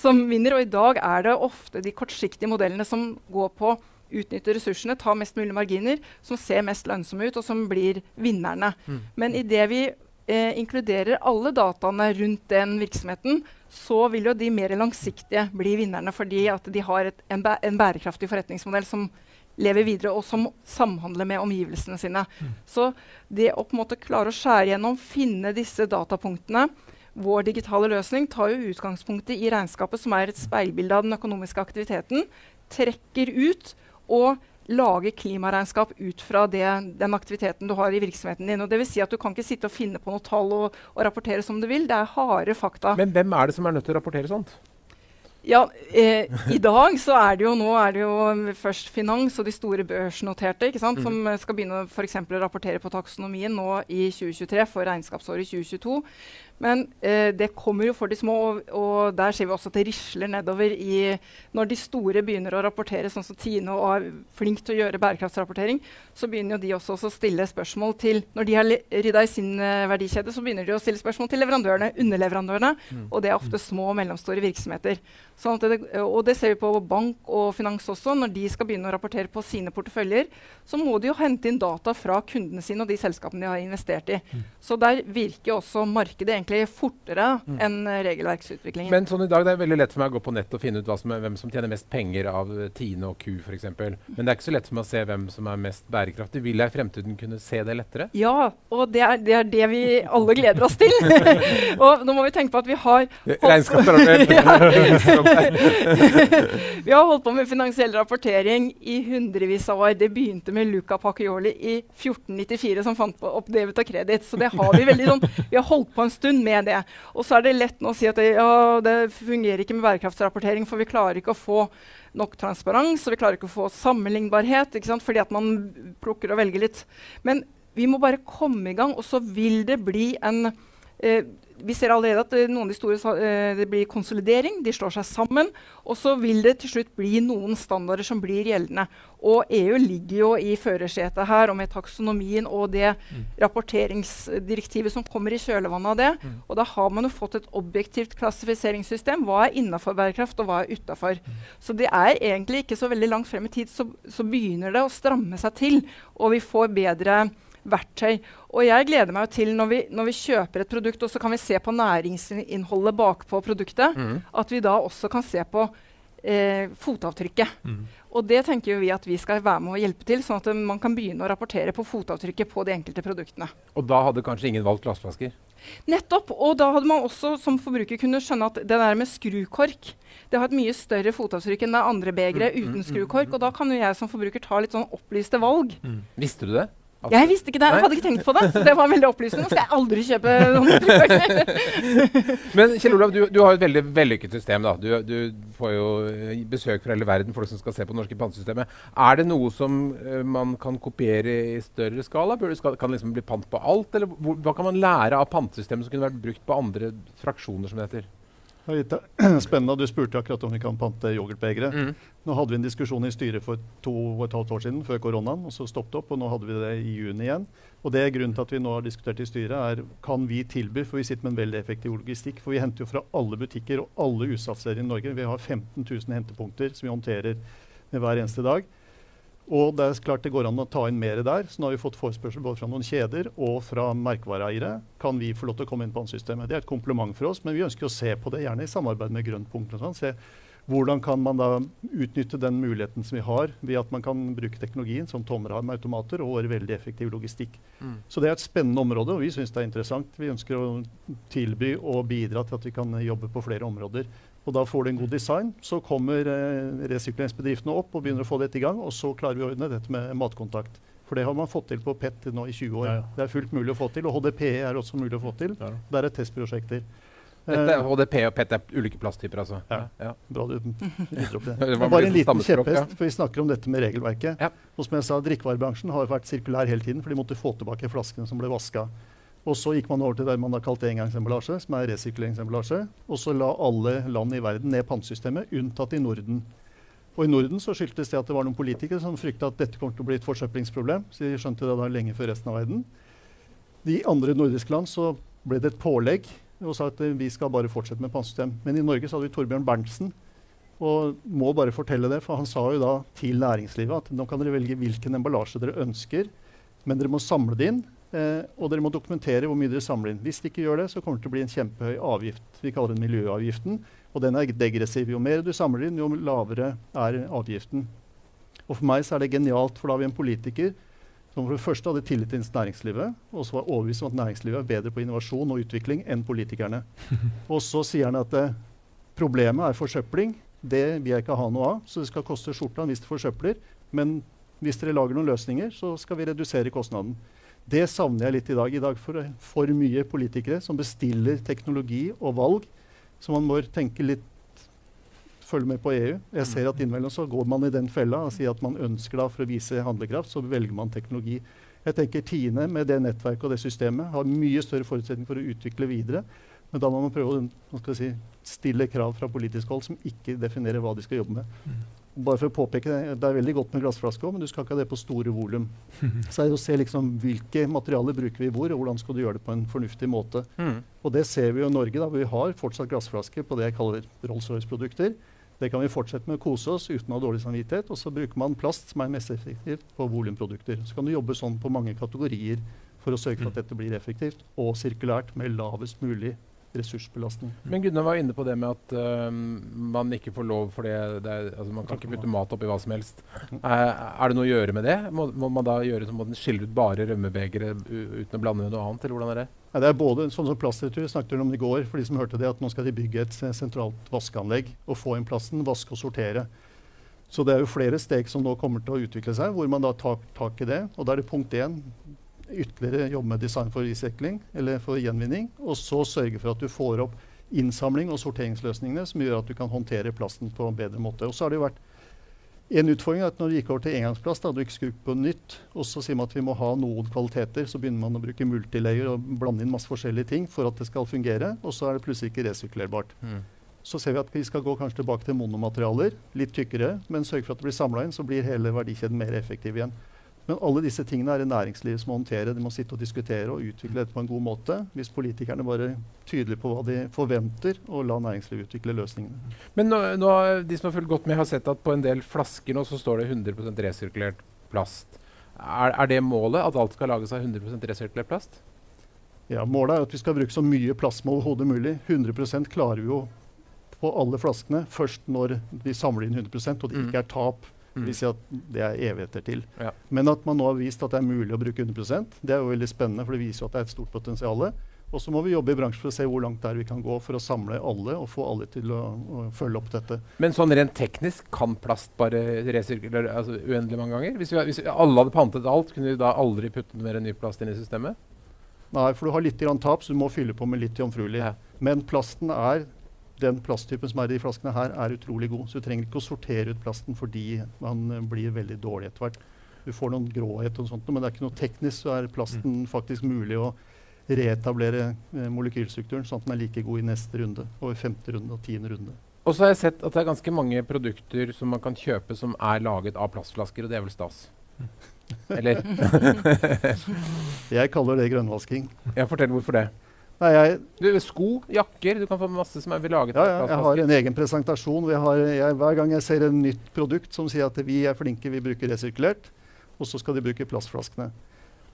som, vinner. Og i dag er det ofte de kortsiktige modellene som går på utnytte ressursene, ta mest mulig marginer, som ser mest lønnsomme ut, og som blir vinnerne. Mm. Men idet vi eh, inkluderer alle dataene rundt den virksomheten, så vil jo de mer langsiktige bli vinnerne, fordi at de har et, en, bæ en bærekraftig forretningsmodell som lever videre, og som samhandler med omgivelsene sine. Mm. Så det å på en måte klare å skjære gjennom, finne disse datapunktene Vår digitale løsning tar jo utgangspunktet i regnskapet, som er et speilbilde av den økonomiske aktiviteten. Trekker ut og lager klimaregnskap ut fra det, den aktiviteten du har i virksomheten din. Og det vil si at Du kan ikke sitte og finne på noe tall og, og rapportere som du vil. Det er harde fakta. Men hvem er det som er nødt til å rapportere sånt? Ja, eh, I dag så er det jo nå er det jo først finans og de store børsnoterte ikke sant, som skal begynne å rapportere på taksonomien nå i 2023 for regnskapsåret 2022. Men eh, det kommer jo for de små, og, og, der ser vi også at det risler nedover i Når de store begynner å rapportere, sånn som Tine og er flink til å gjøre bærekraftsrapportering, så begynner jo de også å stille spørsmål til Når de har rydda i sin uh, verdikjede, så begynner de å stille spørsmål til leverandørene, underleverandørene, mm. og det er ofte små og mellomstore virksomheter. Sånn det, og det ser vi på bank og finans også. Når de skal begynne å rapportere på sine porteføljer, så må de jo hente inn data fra kundene sine og de selskapene de har investert i. Mm. Så der virker også markedet egentlig fortere mm. enn regelverksutviklingen. Men sånn i dag, det er veldig lett for meg å gå på nett og finne ut som er, hvem som tjener mest penger av Tine og Q f.eks. Men det er ikke så lett for meg å se hvem som er mest bærekraftig. Vil jeg i fremtiden kunne se det lettere? Ja, og det er det, er det vi alle gleder oss til. og nå må vi tenke på at vi har Regnskap Vi har holdt på med finansiell rapportering i hundrevis av år. Det begynte med Luca Pacchioli i 1494, som fant opp debet og kreditt. Så det har vi veldig sånn, vi har holdt på en stund med det. Og så er det lett å si at det, ja, det fungerer ikke med bærekraftsrapportering, for vi klarer ikke å få nok transparens, og vi klarer ikke å få sammenlignbarhet, fordi at man plukker og velger litt. Men vi må bare komme i gang, og så vil det bli en vi ser allerede at uh, noen av de store uh, det blir konsolidering. De slår seg sammen. Og så vil det til slutt bli noen standarder som blir gjeldende. Og EU ligger jo i førersetet her, og med taksonomien og det mm. rapporteringsdirektivet som kommer i kjølvannet av det. Mm. Og da har man jo fått et objektivt klassifiseringssystem. Hva er innafor bærekraft, og hva er utafor? Mm. Så det er egentlig ikke så veldig langt frem i tid, så, så begynner det å stramme seg til, og vi får bedre verktøy. Og jeg gleder meg til når vi, når vi, kjøper et produkt, og så kan vi se på næringsinnholdet bakpå produktet, mm. at vi da også kan se på eh, fotavtrykket. Mm. Og det tenker vi at vi skal være med å hjelpe til, sånn at man kan begynne å rapportere på fotavtrykket på de enkelte produktene. Og da hadde kanskje ingen valgt glassflasker? Nettopp. Og da hadde man også som forbruker kunne skjønne at det der med skrukork det har et mye større fotavtrykk enn det andre begeret mm, mm, uten mm, skrukork. Og da kan jo jeg som forbruker ta litt sånn opplyste valg. Visste du det? Jeg visste ikke det. Jeg hadde ikke tenkt på det. Så det var veldig opplysende. Nå skal jeg aldri kjøpe noen. Men Kjell Olav, du, du, har et veldig vellykket system. da. Du, du, får jo eh, besøk fra hele verden, folk som skal se på det norske pantesystemet. Er det noe som uh, man kan kopiere i større skala? Skal, kan det liksom bli pant på alt? Eller hva kan man lære av pantesystemet som kunne vært brukt på andre fraksjoner, som det heter? Spennende. Du spurte akkurat om vi kan pante yoghurtbegre. Mm. Nå hadde vi en diskusjon i styret for to og et halvt år siden, før koronaen, og så stoppet opp. og Nå hadde vi det i juni igjen. Og det er Grunnen til at vi nå har diskutert i styret, er kan vi tilby, for vi sitter med en veldig effektiv logistikk. For vi henter jo fra alle butikker og alle utsalgssteder i Norge. Vi har 15 000 hentepunkter som vi håndterer hver eneste dag. Og det er klart det går an å ta inn mer der. Så nå har vi fått forespørsel både fra noen kjeder og fra merkevareeiere. Kan vi få lov til å komme inn på ansystemet? Det er et kompliment for oss, men vi ønsker å se på det, gjerne i samarbeid med Grønt punkt. og sånn. Se hvordan kan man da utnytte den muligheten som vi har ved at man kan bruke teknologien som Tommer har med automater, og vår veldig effektiv logistikk. Mm. Så det er et spennende område, og vi syns det er interessant. Vi ønsker å tilby og bidra til at vi kan jobbe på flere områder. Og da får du en god design. Så kommer eh, resirkuleringsbedriftene opp og begynner å få dette i gang. Og så klarer vi å ordne dette med matkontakt. For det har man fått til på PET nå i 20 år. Ja, ja. Det er fullt mulig å få til. Og HDPE er også mulig å få til. Ja. Der er testprosjekter. Dette, HDP og PET er ulike plasttyper, altså? Ja. ja. Bra du rydder opp det. det bare en liten kjepphest, for vi snakker om dette med regelverket. Ja. Og som jeg sa, Drikkevarebransjen har vært sirkulær hele tiden, for de måtte få tilbake flaskene som ble vaska. Og så gikk man over til det man har kalt engangsemballasje, som er resirkuleringsemballasje. Og så la alle land i verden ned pantesystemet, unntatt i Norden. Og i Norden så skyldtes det at det var noen politikere som frykta at dette kom til å bli et forsøplingsproblem. Så de skjønte det da lenge før resten av verden. De andre nordiske land så ble det et pålegg og sa at vi skal bare fortsette med pantesystem. Men i Norge så hadde vi Torbjørn Berntsen. Og må bare fortelle det, for han sa jo da til næringslivet at nå kan dere velge hvilken emballasje dere ønsker, men dere må samle det inn Eh, og dere må dokumentere hvor mye dere samler inn. Hvis de ikke gjør det, så kommer det til å bli en kjempehøy avgift. Vi kaller den miljøavgiften. Og den er degressiv. Jo mer du samler inn, jo lavere er avgiften. Og for meg så er det genialt, for da har vi en politiker som for det første hadde tillit til næringslivet, og så var overbevist om at næringslivet er bedre på innovasjon og utvikling enn politikerne. og så sier han at eh, problemet er forsøpling. Det vil jeg ikke ha noe av, så det skal koste skjorta hvis det forsøpler. Men hvis dere lager noen løsninger, så skal vi redusere kostnaden. Det savner jeg litt i dag. I dag for, for mye politikere som bestiller teknologi og valg. Så man må tenke litt følge med på EU. Jeg ser at innimellom så går man i den fella og sier at man ønsker da for å vise handlekraft, så velger man teknologi. Jeg tenker Tine med det nettverket og det systemet har mye større forutsetning for å utvikle videre. Men da må man prøve å si, stille krav fra politisk hold som ikke definerer hva de skal jobbe med. Mm. Bare for å påpeke Det det er veldig godt med glassflaske men du skal ikke ha det på store volum. Så er det å se liksom, hvilke materialer bruker vi hvor, og hvordan skal du gjøre det på en fornuftig måte. Mm. Og det ser vi jo i Norge. da, hvor Vi har fortsatt glassflasker på det jeg kaller Rolls-Royce-produkter. Det kan vi fortsette med å kose oss uten å ha dårlig samvittighet. Og så bruker man plast som er mest effektivt på volumprodukter. Så kan du jobbe sånn på mange kategorier for å sørge for at dette blir effektivt og sirkulært med lavest mulig ressursbelastning. Men Gunnar var inne på det med at uh, man ikke får lov for det, det er, altså Man kan ikke putte mat oppi hva som helst. Uh, er det noe å gjøre med det? Må, må man da gjøre som den skille ut bare rømmebegeret uten å blande med noe annet? eller hvordan er det? Ja, det er både sånn som plastretur snakket om i går, for de som hørte det, at nå skal de bygge et sentralt vaskeanlegg og få inn plasten, vaske og sortere. Så det er jo flere steg som nå kommer til å utvikle seg, hvor man da tar tak i det. Og da er det punkt én ytterligere jobbe med design for recycling, eller for gjenvinning. Og så sørge for at du får opp innsamling og sorteringsløsningene som gjør at du kan håndtere plasten på en bedre måte. Og så har det jo vært en utfordring at når du gikk over til engangsplast, da du ikke skulle på nytt, og så sier man at vi må ha noen kvaliteter, så begynner man å bruke multilayer og blande inn masse forskjellige ting for at det skal fungere, og så er det plutselig ikke resirkulerbart. Mm. Så ser vi at vi skal gå kanskje tilbake til monomaterialer, litt tykkere, men sørge for at det blir samla inn, så blir hele verdikjeden mer effektiv igjen. Men alle disse tingene er det næringslivet som må håndtere. De må sitte og diskutere og utvikle dette på en god måte. Hvis politikerne bare er tydelige på hva de forventer, og la næringslivet utvikle løsningene. Men nå, nå, de som har fulgt godt med, har sett at på en del flasker nå så står det 100% resirkulert plast. Er, er, det målet, at alt skal lages av 100% resirkulert plast? Ja, Målet er at vi skal bruke så mye plast som overhodet mulig. 100% klarer vi jo på alle flaskene først når vi samler inn 100% og det ikke er tap Mm. vil si at det er evigheter til. Ja. Men at man nå har vist at det er mulig å bruke 100% det er jo veldig spennende, for det viser jo at det er et stort potensial. Og så må vi jobbe i bransjen for å se hvor langt der vi kan gå for å samle alle og få alle til å, å følge opp dette. Men sånn rent teknisk kan plast bare resirkulere altså, uendelig mange ganger? Hvis, vi, hvis alle hadde pantet alt, kunne vi da aldri puttet mer ny plast inn i systemet? Nei, for du har litt tap, så du må fylle på med litt jomfruelig. Ja. Men plasten er den plasttypen som er i de flaskene her, er utrolig god. Så du trenger ikke å sortere ut plasten fordi man uh, blir veldig dårlig etter hvert. Du får noen gråhet og sånt, men det er ikke noe teknisk, så er plasten mm. faktisk mulig å reetablere eh, molekylstrukturen sånn at den er like god i neste runde, og i femte runde og tiende runde. Og så har jeg sett at det er ganske mange produkter som man kan kjøpe som er laget av plastflasker, og det er vel stas? Eller? jeg kaller det grønnvasking. Ja, Fortell hvorfor det. Nei, jeg, du, sko, jakker Du kan få masse som er laget ja, ja, Jeg har en egen presentasjon. Har, jeg, hver gang jeg ser en nytt produkt som sier at vi er flinke, vi bruker resirkulert, og så skal de bruke plastflaskene.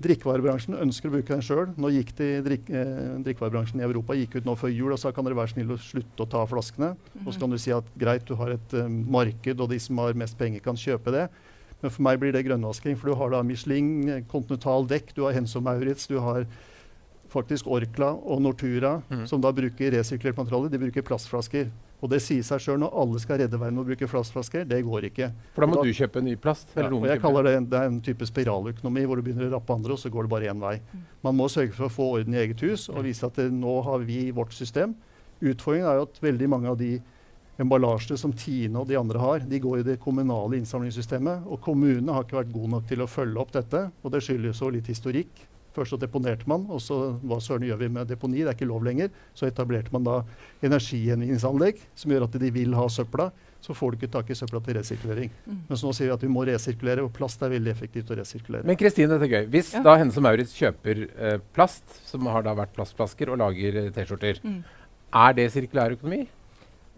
Drikkevarebransjen ønsker å bruke den sjøl. Nå gikk de, drik, eh, Drikkevarebransjen i Europa gikk ut nå før jul og sa kan dere være snill å slutte å ta flaskene. Mm. Og så kan du si at greit, du har et um, marked, og de som har mest penger, kan kjøpe det. Men for meg blir det grønnvasking. For du har da Michelin, Continental dekk, du har Henso Maurits, du har faktisk Orkla og Nortura, mm. som da bruker resirkulert materiale, de bruker plastflasker. Og det sier seg sjøl når alle skal redde verden å bruke plastflasker. Det går ikke. For da må da, du kjøpe ny plast? Ja, og jeg kaller det, det er en type spiraløkonomi hvor du begynner å rappe andre, og så går det bare én vei. Mm. Man må sørge for å få orden i eget hus og vise at det, nå har vi vårt system. Utfordringen er jo at veldig mange av de emballasjene som Tine og de andre har, de går i det kommunale innsamlingssystemet. Og kommunene har ikke vært gode nok til å følge opp dette. Og det skyldes jo litt historikk. Først så deponerte man, og så hva søren gjør vi med deponi? Det er ikke lov lenger. Så etablerte man da energigjenvinningsanlegg som gjør at de vil ha søpla. Så får du ikke tak i søpla til resirkulering. Mm. Men så nå sier vi at vi må resirkulere, og plast er veldig effektivt å resirkulere. Men Kristine, dette er gøy. Hvis ja. da Hennes og Maurits kjøper eh, plast, som har da vært plastflasker, og lager eh, T-skjorter, mm. er det sirkulær økonomi?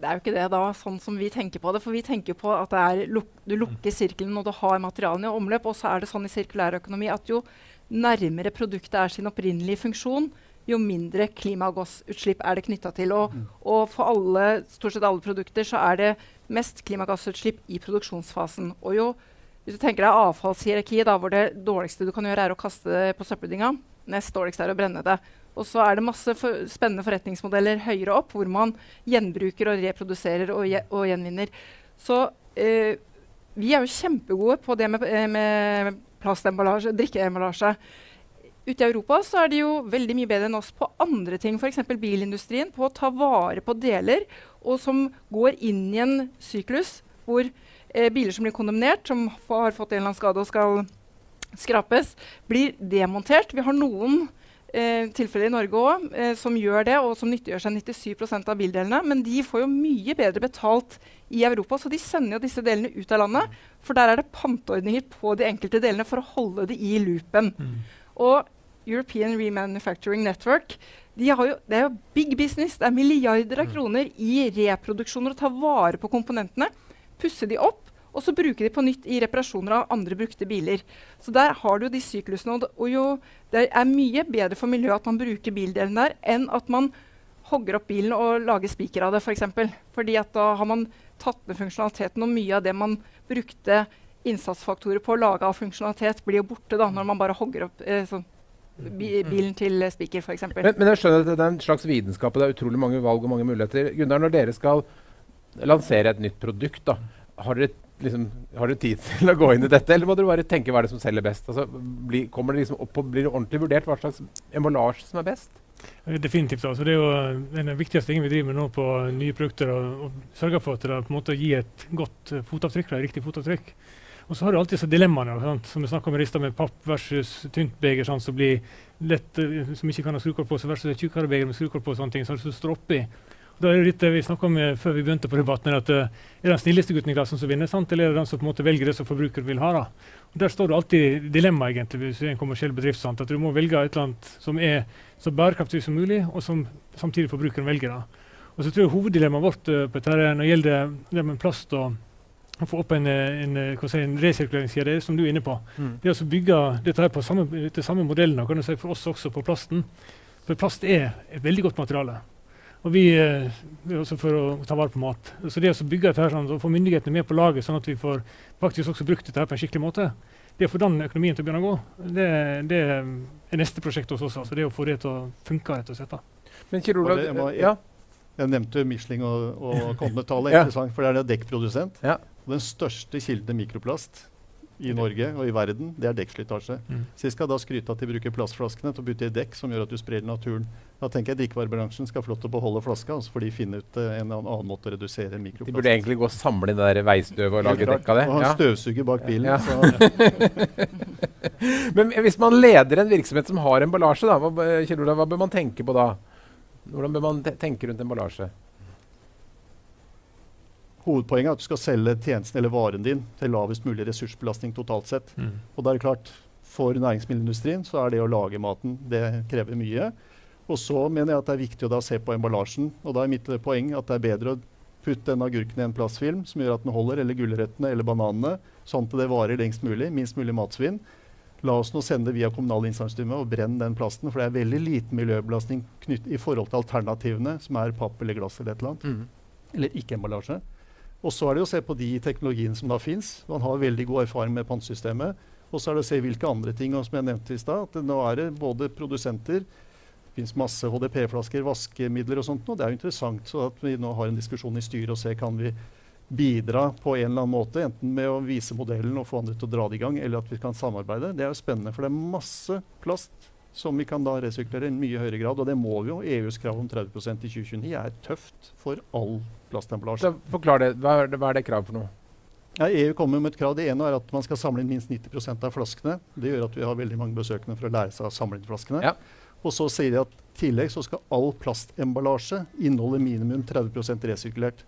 Det er jo ikke det da, sånn som vi tenker på det. For vi tenker på at luk du lukker sirkelen når du har materialene i omløp. Og så er det sånn i sirkulær økonomi at jo nærmere produktet er sin opprinnelige funksjon, jo mindre klimagassutslipp er det knytta til. Og, mm. og, for alle, stort sett alle produkter så er det mest klimagassutslipp i produksjonsfasen. Og jo, hvis du tenker deg avfallshierarkiet, hvor det dårligste du kan gjøre, er å kaste det på søppeldynga, nest dårligste er å brenne det. Og så er det masse for spennende forretningsmodeller høyere opp, hvor man gjenbruker og reproduserer og, gje og gjenvinner. Så eh, vi er jo kjempegode på det med, eh, med plastemballasje, drikkeemballasje. Ute i Europa så er de jo veldig mye bedre enn oss på andre ting, f.eks. bilindustrien, på å ta vare på deler og som går inn i en syklus hvor eh, biler som blir kondemnert, som har fått en eller annen skade og skal skrapes, blir demontert. Vi har noen eh, tilfeller i Norge òg eh, som gjør det, og som nyttiggjør seg 97% av bildelene. Men de får jo mye bedre betalt i Europa, så de sender jo disse delene ut av landet. For der er det panteordninger på de enkelte delene for å holde det i loopen. Mm. Og European Remanufacturing Network de jo, det er jo big business. Det er milliarder av mm. kroner i reproduksjoner å ta vare på komponentene pusse de opp, og så bruke de på nytt i reparasjoner av andre brukte biler. Så der har du de syklusene. Og, jo, det er mye bedre for miljøet at man bruker bildelen der, enn at man hogger opp bilen og lager spiker av det, f.eks. For eksempel. Fordi at da har man tatt ned funksjonaliteten, og mye av det man brukte innsatsfaktorer på å lage av funksjonalitet, blir jo borte da, når man bare hogger opp eh, sånn, bilen til spiker, f.eks. Men, men jeg skjønner at det er en slags vitenskap, og det er utrolig mange valg og mange muligheter. Gunnar, når dere skal lansere et nytt produkt, da, har dere, liksom, har dere, tid til å gå inn i dette, eller må dere bare tenke hva er det som selger best? Altså, bli, kommer det liksom opp og Blir det ordentlig vurdert hva slags emballasje som er best? Definitivt. altså Det er jo den viktigste tingen vi driver med nå på nye produkter. å sørge for at det på en måte gir et godt fotavtrykk, et riktig fotavtrykk. Og så har du alltid disse dilemmaene sant? som vi snakker om rista med papp versus tynt beger, sant? som blir lett, som ikke kan ha skrukork på, versus et tjukkere beger med skrukork på. sånne ting, som du står oppi. Da er det litt det vi om eh, før vi begynte på debatten, at uh, er det den snilleste gutten i klassen som vinner, sant? eller er det den som på en måte velger det som forbrukeren vil ha? da? Og Der står det alltid dilemma egentlig, hvis du er en kommersiell bedrift. Sant? At du må velge et eller annet som er så bærekraftig som mulig, og som samtidig forbrukeren velger. da. Og så tror jeg Hoveddilemmaet vårt uh, på dette når det gjelder det med plast og å få opp en, en, si, en resirkuleringskjede, som du er inne på. Mm. Det å bygge dette her på samme, det samme modellen kan du si, for oss også på plasten. For plast er et veldig godt materiale. Og vi, er også for å ta vare på mat. Så det å bygge dette her, sånn, og få myndighetene med på laget, sånn at vi får faktisk også brukt dette her på en skikkelig måte, det å få den økonomien til å begynne å gå, det, det er neste prosjekt hos oss. altså Det å få det til å funke. rett og slett. Men Kirula, jeg, må, jeg, jeg, nevnte Michelin og, og Kondetallet. ja. for det er det dekkprodusent. Ja. Den største kilden mikroplast i Norge og i verden, det er dekkslitasje. Mm. Så jeg skal da skryte at de bruker plastflaskene til å bytte i dekk som gjør at du sprer naturen. Da tenker jeg drikkevarebransjen skal få lov til å beholde flaska, så får de finne ut uh, en annen måte å redusere mikroplast. De burde egentlig gå og samle det der veistøvet og lage dekk av det. Og ha en støvsuger bak bilen. Ja. Men hvis man leder en virksomhet som har emballasje, da, hva, Kjell hva bør man tenke på da? Hvordan bør man tenke rundt emballasje? Hovedpoenget er at du skal selge tjenesten eller varen din til lavest mulig ressursbelastning totalt sett. Mm. Og da er det klart, For næringsmiddelindustrien så er det å lage maten det krever mye. Og så mener jeg at det er viktig å da se på emballasjen. Og da er mitt poeng at det er bedre å putte den agurken i en plastfilm som gjør at den holder, eller gulrøttene eller bananene, sånn at det varer lengst mulig. Minst mulig matsvinn. La oss nå sende det via kommunal innsamlingsstime og brenne den plasten. For det er veldig liten miljøbelastning i forhold til alternativene, som er papp eller glass eller et eller annet. Mm. Eller ikke emballasje. Og så er det å se på de teknologiene som da fins. Man har veldig god erfaring med pantesystemet. Og så er det å se hvilke andre ting. Som jeg nevnte i stad, nå er det både produsenter det fins masse HDP-flasker, vaskemidler og sånt. Og det er jo interessant så at vi nå har en diskusjon i styret og ser kan vi bidra på en eller annen måte. Enten med å vise modellen og få andre til å dra det i gang, eller at vi kan samarbeide. Det er jo spennende, for det er masse plast som vi kan da resirkulere i mye høyere grad. Og det må vi jo. EUs krav om 30% i 2029 er tøft for all plastemballasje. Forklar det. Hva er det, hva er det krav for noe? Ja, EU kommer med et krav. Det ene er at man skal samle inn minst 90% av flaskene. Det gjør at vi har veldig mange besøkende for å lære seg å samle inn flaskene. Ja. Og så sier de at i tillegg så skal all plastemballasje inneholde minimum 30% resirkulert.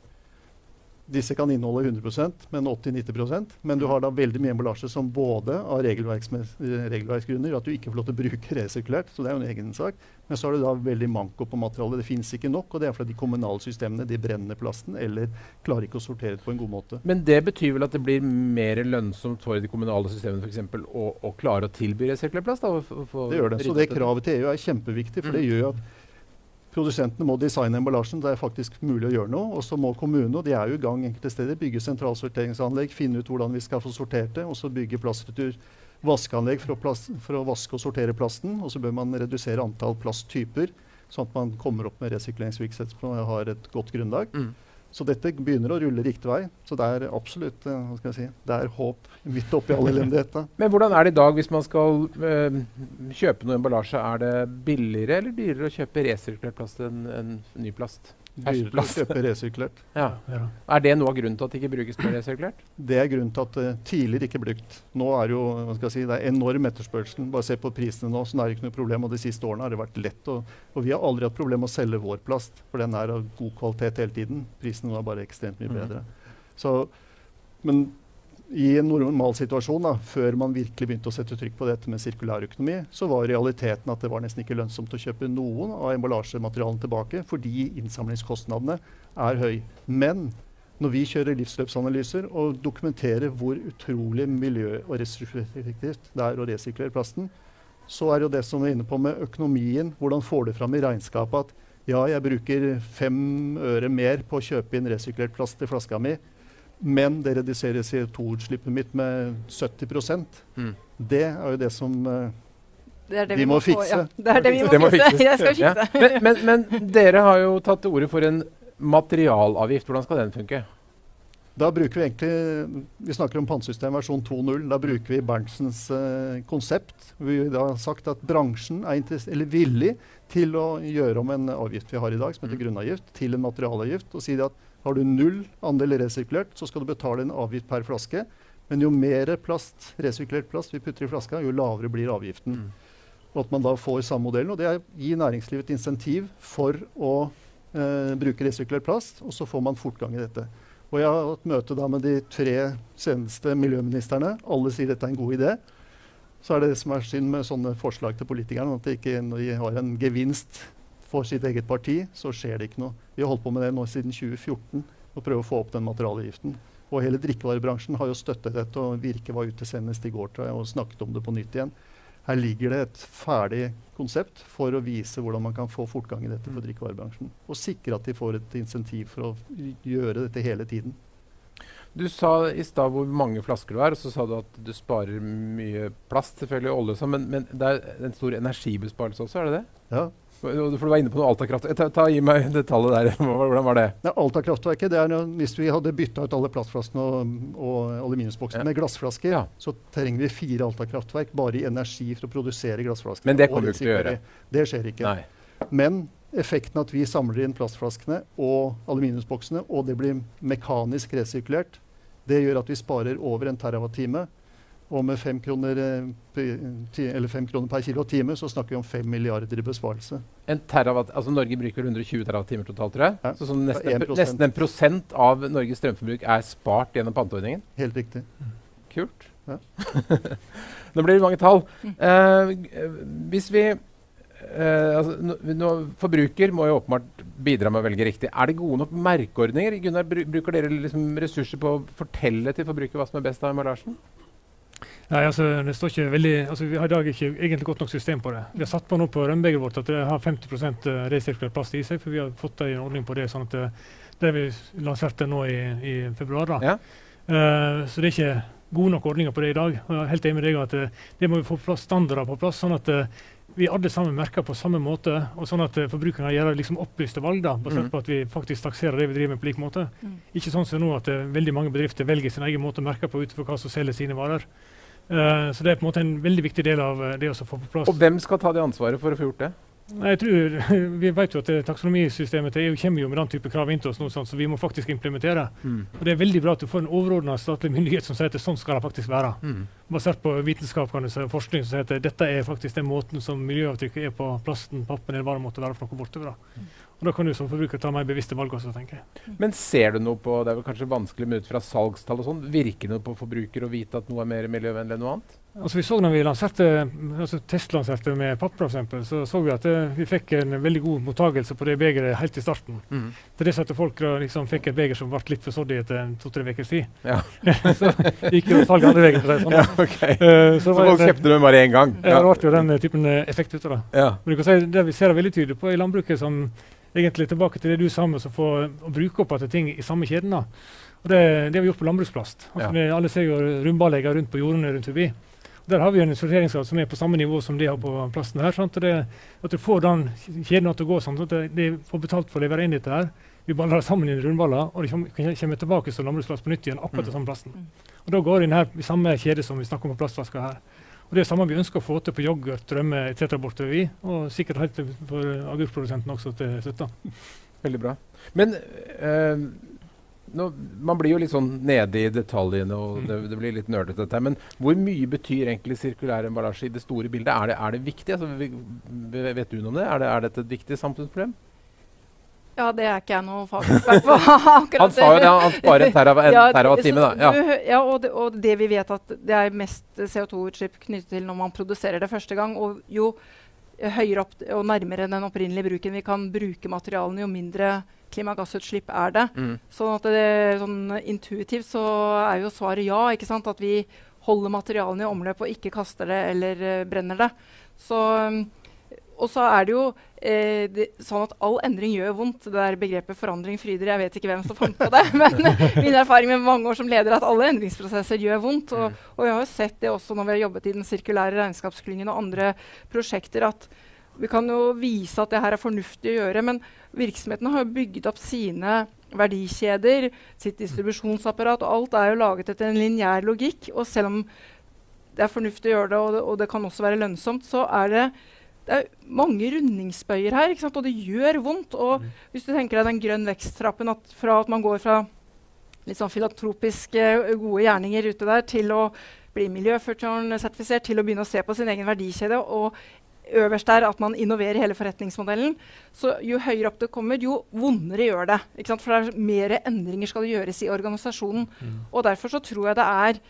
Disse kan inneholde 100% men 80-90% Men du har da veldig mye emballasje som både av regelverksgrunner at du ikke får lov til å bruke resirkulert, så det er jo en egen sak. Men så har du da veldig manko på materialet. Det fins ikke nok, og det er fordi de kommunale systemene de brenner plasten eller klarer ikke å sortere det på en god måte. Men det betyr vel at det blir mer lønnsomt for de kommunale systemene for eksempel, å, å klare å tilby resirkulert plast? Da, det gjør det. Så det kravet til EU er kjempeviktig, for mm. det gjør at Produsentene må designe emballasjen. Det er faktisk mulig å gjøre noe. Og så må kommunene, og de er jo i gang enkelte steder, bygge sentralsorteringsanlegg, finne ut hvordan vi skal få sortert det, og så bygge plastretur vaskeanlegg for å, plast, for å, vaske og sortere plasten. Og så bør man redusere antall plasttyper, sånn at man kommer opp med resirkuleringsvirksomhet og har et godt grunnlag. Mm. Så dette begynner å rulle riktig vei. Så det er absolutt eh, hva skal jeg si, det er håp midt oppi all elendigheten. Men hvordan er det i dag hvis man skal øh, kjøpe noe emballasje? Er det billigere eller dyrere å kjøpe resirkulert plast enn en ny plast? Å kjøpe resirkulert. Ja. Ja. Er det noe av grunnen til at det ikke brukes på resirkulert? Det er grunnen til at det tidligere ikke er brukt. Nå er jo hva skal jeg si, det er enorm etterspørsel. Bare se på prisene nå, så er det ikke noe problem. Og de siste årene har det vært lett. å- og vi har aldri hatt problem med å selge vår plast, for den er av god kvalitet hele tiden. Prisene nå er bare ekstremt mye bedre. bedre. Så, men i en normal situasjon, da, før man virkelig begynte å sette trykk på dette med sirkulærøkonomi, så var realiteten at det var nesten ikke lønnsomt å kjøpe noen av emballasjematerialene tilbake, fordi innsamlingskostnadene er høy. Men når vi kjører livsløpsanalyser og dokumenterer hvor utrolig miljø- og ressurseffektivt det er å resirkulere plasten, så er jo det som vi er inne på med økonomien, hvordan får du fram i regnskapet at ja, jeg bruker fem øre mer på å kjøpe inn resirkulert plast til flaska mi, men det reduserer CO2-utslippet mitt med 70 Mm. Det er jo det som eh, Det er det De vi må må fikse. Ja. Det er det vi må, Det må fikse. fikse. Det skal vi Ja. fikse. Men, men, men dere har jo tatt til orde for en materialavgift. Hvordan skal den funke? Da bruker vi egentlig Vi snakker om pantesystem versjon 2.0. Da bruker vi Berntsens uh, konsept. Vi har sagt at bransjen er eller villig til å gjøre om en avgift vi har i dag, som heter Mm. grunnavgift, til en materialavgift. Og si at har du null andel resirkulert, så skal du betale en avgift per flaske. Men jo mer plast, resirkulert plast vi putter i flaska, jo lavere blir avgiften. Mm. Og at man da får samme modellen. Og det er gi næringslivet et insentiv for å eh, bruke resirkulert plast, og så får man fortgang i dette. Og jeg har hatt møte da med de tre seneste miljøministrene. Alle sier dette er en god idé. Så er det det som er synd med sånne forslag til politikerne, at de ikke, har en gevinst for sitt eget parti, så skjer det ikke noe. Vi har holdt på med det nå siden 2014 og prøve å få opp den materialavgiften. Og hele drikkevarebransjen har jo støttet dette, og Virke var ute senest i går tror jeg, og snakket om det på nytt igjen. Her ligger det et ferdig konsept for å vise hvordan man kan få fortgang i dette for Mm. drikkevarebransjen. Og sikre at de får et insentiv for å gjøre dette hele tiden. Du sa i stad hvor mange flasker du har, og så sa du at du sparer mye plast, selvfølgelig olje og sånn, men, men det er en stor energibesparelse også, er det det? Ja. For du var inne på noe Alta-kraft. Ta, ta, gi meg det tallet der. Hvordan var det? Ja, Alta-kraftverket, det er noe, Hvis vi hadde bytta ut alle plastflaskene og, og aluminiumsboksene Ja. med glassflasker, Ja. så trenger vi fire Alta-kraftverk bare i energi for å produsere glassflasker. Men det kommer du ikke til å gjøre? Det skjer ikke. Nei. Men effekten at vi samler inn plastflaskene og aluminiumsboksene, og det blir mekanisk resirkulert, det gjør at vi sparer over en terawatt-time. Og med fem kroner, eh, fem kroner per kilowatt-time så snakker vi om fem milliarder i besparelse. En terawatt, altså Norge bruker 120 terawattimer totalt, tror jeg. Ja, Så sånn nesten, en, nesten en prosent av Norges strømforbruk er spart gjennom panteordningen. Helt riktig. Kult. Ja. Nå blir det mange tall. Mm. Eh, hvis vi eh, altså, nå, nå, Forbruker må jo åpenbart bidra med å velge riktig. Er det gode nok merkeordninger? Gunnar, bru, bruker dere liksom ressurser på å fortelle til forbruker hva som er best av emballasjen? Nei, altså, det står ikke veldig, altså, Vi har i dag ikke egentlig godt nok system på det. Vi har satt på nå på rømmebegeret vårt at det har 50% resirkulert plast i seg. for Vi har fått en ordning på det. sånn at det, det vi lanserte nå i, i februar. da. Ja. Uh, så det er ikke gode nok ordninger på det i dag. Og jeg er helt enig med deg at eh, det må vi få plass, standarder på plass. sånn at eh, vi alle sammen merker på samme måte, og sånn at uh, forbrukerne gjør liksom opplyste valg. da, Basert mm. på at vi faktisk takserer det vi driver med på lik måte. Mm. Ikke sånn som nå at eh, veldig mange bedrifter velger sin egen måte å merke på ut fra hva som selger sine varer. Uh, så det er på en måte en veldig viktig del av eh, det å få på plass. Og hvem skal ta det ansvaret for å få gjort det? Jeg tror, Vi vet jo at taksonomisystemet til EU kommer jo med den type krav inn til oss nå, sånn, så vi må faktisk implementere. Og Det er veldig bra at du får en overordna statlig myndighet som sier at sånn skal det faktisk være. Mm. Basert på vitenskap kan du si, og forskning som sier at dette er faktisk den måten som miljøavtrykket er på plasten, pappen eller hva det måtte være for noe bortover. da. Og Da kan du som forbruker ta mer bevisste valg også, tenker jeg. Men ser du noe på Det er vel kanskje vanskelig med ut fra salgstall og sånn. Virker det noe på forbruker å vite at noe er mer miljøvennlig enn noe annet? Altså vi så når vi lanserte, altså testlanserte med papp, for eksempel, så så vi at det, vi fikk en veldig god mottagelse på det begeret helt i starten. Til det satte folk liksom fikk et beger som ble litt for soddy etter to-tre ukers tid. Ja. så gikk jo salget andre veien. for å si det Sånn. Ja, ok. uh, så Så folk det, kjøpte det bare én gang? ja, det ble jo den eh, typen eh, effekt ut av det. Ja. Men du kan si, det vi ser veldig tydelig på i landbruket, som egentlig tilbake til det du sa med å bruke opp igjen ting i samme kjeden. da. Og det, det har vi gjort på landbruksplast. Altså, Ja. vi, alle ser jo rundballegger rundt på jordene rundt forbi. Der har vi en sorteringsgrad som er på samme nivå som de har på plasten her. Sant? Og det, at du får den kjeden til å gå sånn at de, får betalt for å levere inn dette her. Vi baller sammen i rundballer, og de kommer, tilbake som landbruksplast på nytt igjen. akkurat Mm. samme plasten. Mm. Og Da går det inn her i samme kjede som vi snakker om på plastflasker her. Og Det er det samme vi ønsker å få til på yoghurt, rømme etc. bortover vi, og sikkert helt for agurkprodusenten også til slutt. da. Veldig bra. Men øh, nå, man blir jo litt sånn nede i detaljene, og det, det blir litt nerdete. dette, Men hvor mye betyr egentlig sirkulær emballasje i det store bildet? Er det, er det viktig? Altså, vet du noe om det? Er, det? er dette et viktig samfunnsproblem? Ja, det er ikke jeg noe fagekspert på. han sa jo det, han sparer en terawatt Ja, terawatt-time, da. Ja. du- ja, og, det, og det vi vet at det er mest CO2-utslipp knyttet til når man produserer det første gang. Og jo høyere opp og nærmere den opprinnelige bruken vi kan bruke materialene, jo mindre klimagassutslipp er det. Mm. Sånn at det, sånn intuitivt så er jo svaret ja. ikke sant? At vi holder materialene i omløp og ikke kaster det eller uh, brenner det. Så, um, og så er det jo eh, det, sånn at all endring gjør vondt. Det der begrepet 'forandring fryder', jeg vet ikke hvem som fant på det. Men min erfaring med mange år som leder er at alle endringsprosesser gjør vondt. Og, og jeg har jo sett det også når vi har jobbet i den sirkulære regnskapsklyngen og andre prosjekter, at vi kan jo vise at det her er fornuftig å gjøre. Men virksomhetene har bygd opp sine verdikjeder, sitt distribusjonsapparat, og alt er jo laget etter en lineær logikk. Og selv om det er fornuftig å gjøre det, og det, og det kan også være lønnsomt, så er det, det er mange rundingsbøyer her, og det gjør vondt. Og hvis du tenker deg den grønn vekst-trappen, at fra at man går fra litt sånn filantropiske, gode gjerninger ute der, til å bli miljøfyrtårn-sertifisert, til å begynne å se på sin egen verdikjede, og øverst der at man innoverer hele forretningsmodellen. Så jo høyere opp det kommer, jo vondere gjør det. For det er mer endringer skal det gjøres i organisasjonen. Og derfor så tror jeg det er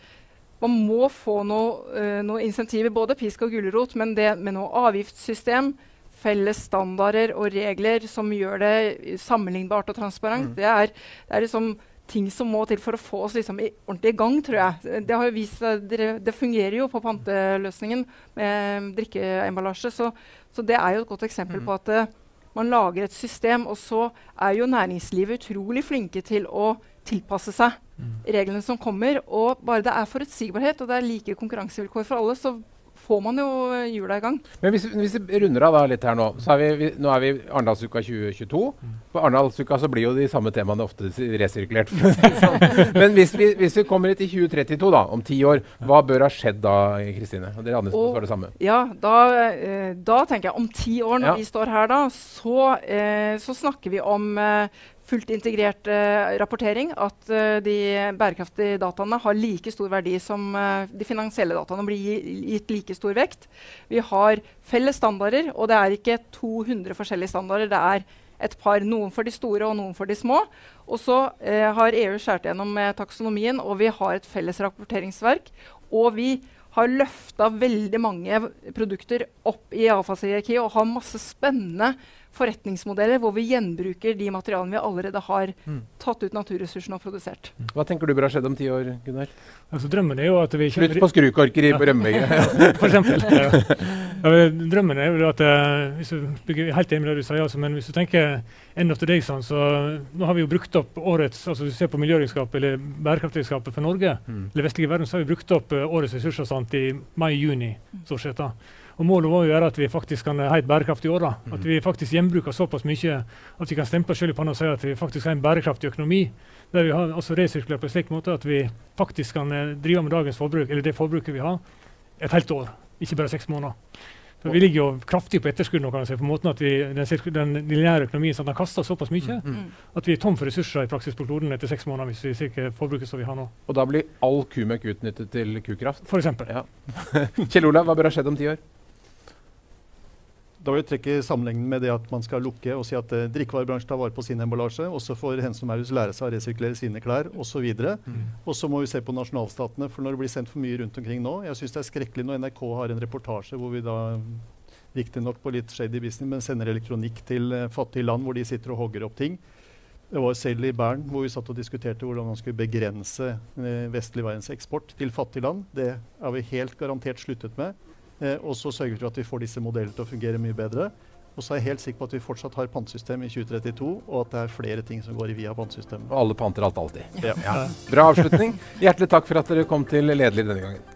man må få noe, uh, noe insentiver, både pisk og gulrot, men det med noe avgiftssystem, felles standarder og regler som gjør det sammenlignbart og transparent, Mm. det, er, det er liksom ting som må til for å få oss liksom i, ordentlig i gang, tror jeg. Det, har jo vist, seg- det, det fungerer jo på panteløsningen med drikkeemballasje, så, så det er jo et godt eksempel Mm. på at eh, man lager et system, og så er jo næringslivet utrolig flinke til å tilpasse seg reglene som kommer. Og bare det er forutsigbarhet og det er like konkurransevilkår for alle, så får man jo eh, hjula i gang. Men hvis, hvis vi runder av da litt her nå, så er vi, vi, nå er vi Arendalsuka 2022. På Arendalsuka så blir jo de samme temaene ofte resirkulert. Men hvis vi, hvis vi kommer hit i 2032, da, om ti år, hva bør ha skjedd da, Kristine? Og dere andre som svarer det samme. Ja, da, eh, da tenker jeg om ti år, når Ja. vi står her da, så, eh, så snakker vi om eh, fullt integrert eh, rapportering. At eh, de bærekraftige dataene har like stor verdi som eh, de finansielle dataene. Blir gitt like stor vekt. Vi har felles standarder, og det er ikke 200 forskjellige standarder. det er et par, Noen for de store og noen for de små. Og så eh, har EU skåret gjennom med taksonomien, og vi har et felles rapporteringsverk. Og vi har løfta veldig mange produkter opp i avfallshierarkiet og har masse spennende forretningsmodeller hvor vi gjenbruker de materialene vi allerede har Mm. tatt ut naturressursene og produsert. Hva tenker du bør ha skjedd om ti år, Gunnar? Altså, drømmen er jo at vi Slutt på skrukorker i Rømmeegget. For eksempel. Ja. Ja, drømmen er jo at eh, hvis du bygger, helt enig med det du sier, altså, men hvis du tenker end of the day, sånn, så nå har vi jo brukt opp årets altså Hvis du ser på miljøregnskapet eller bærekraftregnskapet for Norge, Mm. eller vestlige verden, så har vi brukt opp eh, årets ressurser sant, i mai-juni. stort sett da. Og Målet vårt er at vi faktisk kan ha et bærekraftig år. da. At vi faktisk gjenbruker såpass mye at vi kan stemple oss selv i panna og si at vi faktisk har en bærekraftig økonomi. Der vi har også resirkulert på en slik måte at vi faktisk kan eh, drive med dagens forbruk, eller det forbruket vi har, et helt år. Ikke bare seks måneder. For Vi ligger jo kraftig på etterskudd nå, kan jeg si, på måten at vi, den, den lineære økonomien sånn, kaster såpass mye Mm. Mm. at vi er tom for ressurser i praksis på kloden etter seks måneder hvis vi ser ikke forbruket som vi har nå. Og da blir all kumøkk utnyttet til kukraft. For eksempel. Ja. Kjell Olav, hva bør ha skjedd om ti år? Da vil jeg trekke sammenligningen med det at man skal lukke og si at eh, drikkevarebransjen tar vare på sin emballasje. Og så får Hennes og Maurits lære seg å resirkulere sine klær osv. Og så må vi se på nasjonalstatene, for når det blir sendt for mye rundt omkring nå Jeg syns det er skrekkelig når NRK har en reportasje hvor vi da riktignok på litt shady business, men sender elektronikk til eh, fattige land hvor de sitter og hogger opp ting. Det var selv i Bern hvor vi satt og diskuterte hvordan man skulle begrense eh, vestlig verdens eksport til fattige land. Det har vi helt garantert sluttet med. Eh, og så sørger vi for at vi får disse modellene til å fungere mye bedre. Og så er jeg helt sikker på at vi fortsatt har pantesystem i 2032, og at det er flere ting som går via pantesystemet. Og alle panter alt alltid. Ja. Ja. Bra avslutning. Hjertelig takk for at dere kom til Lederliv denne gangen.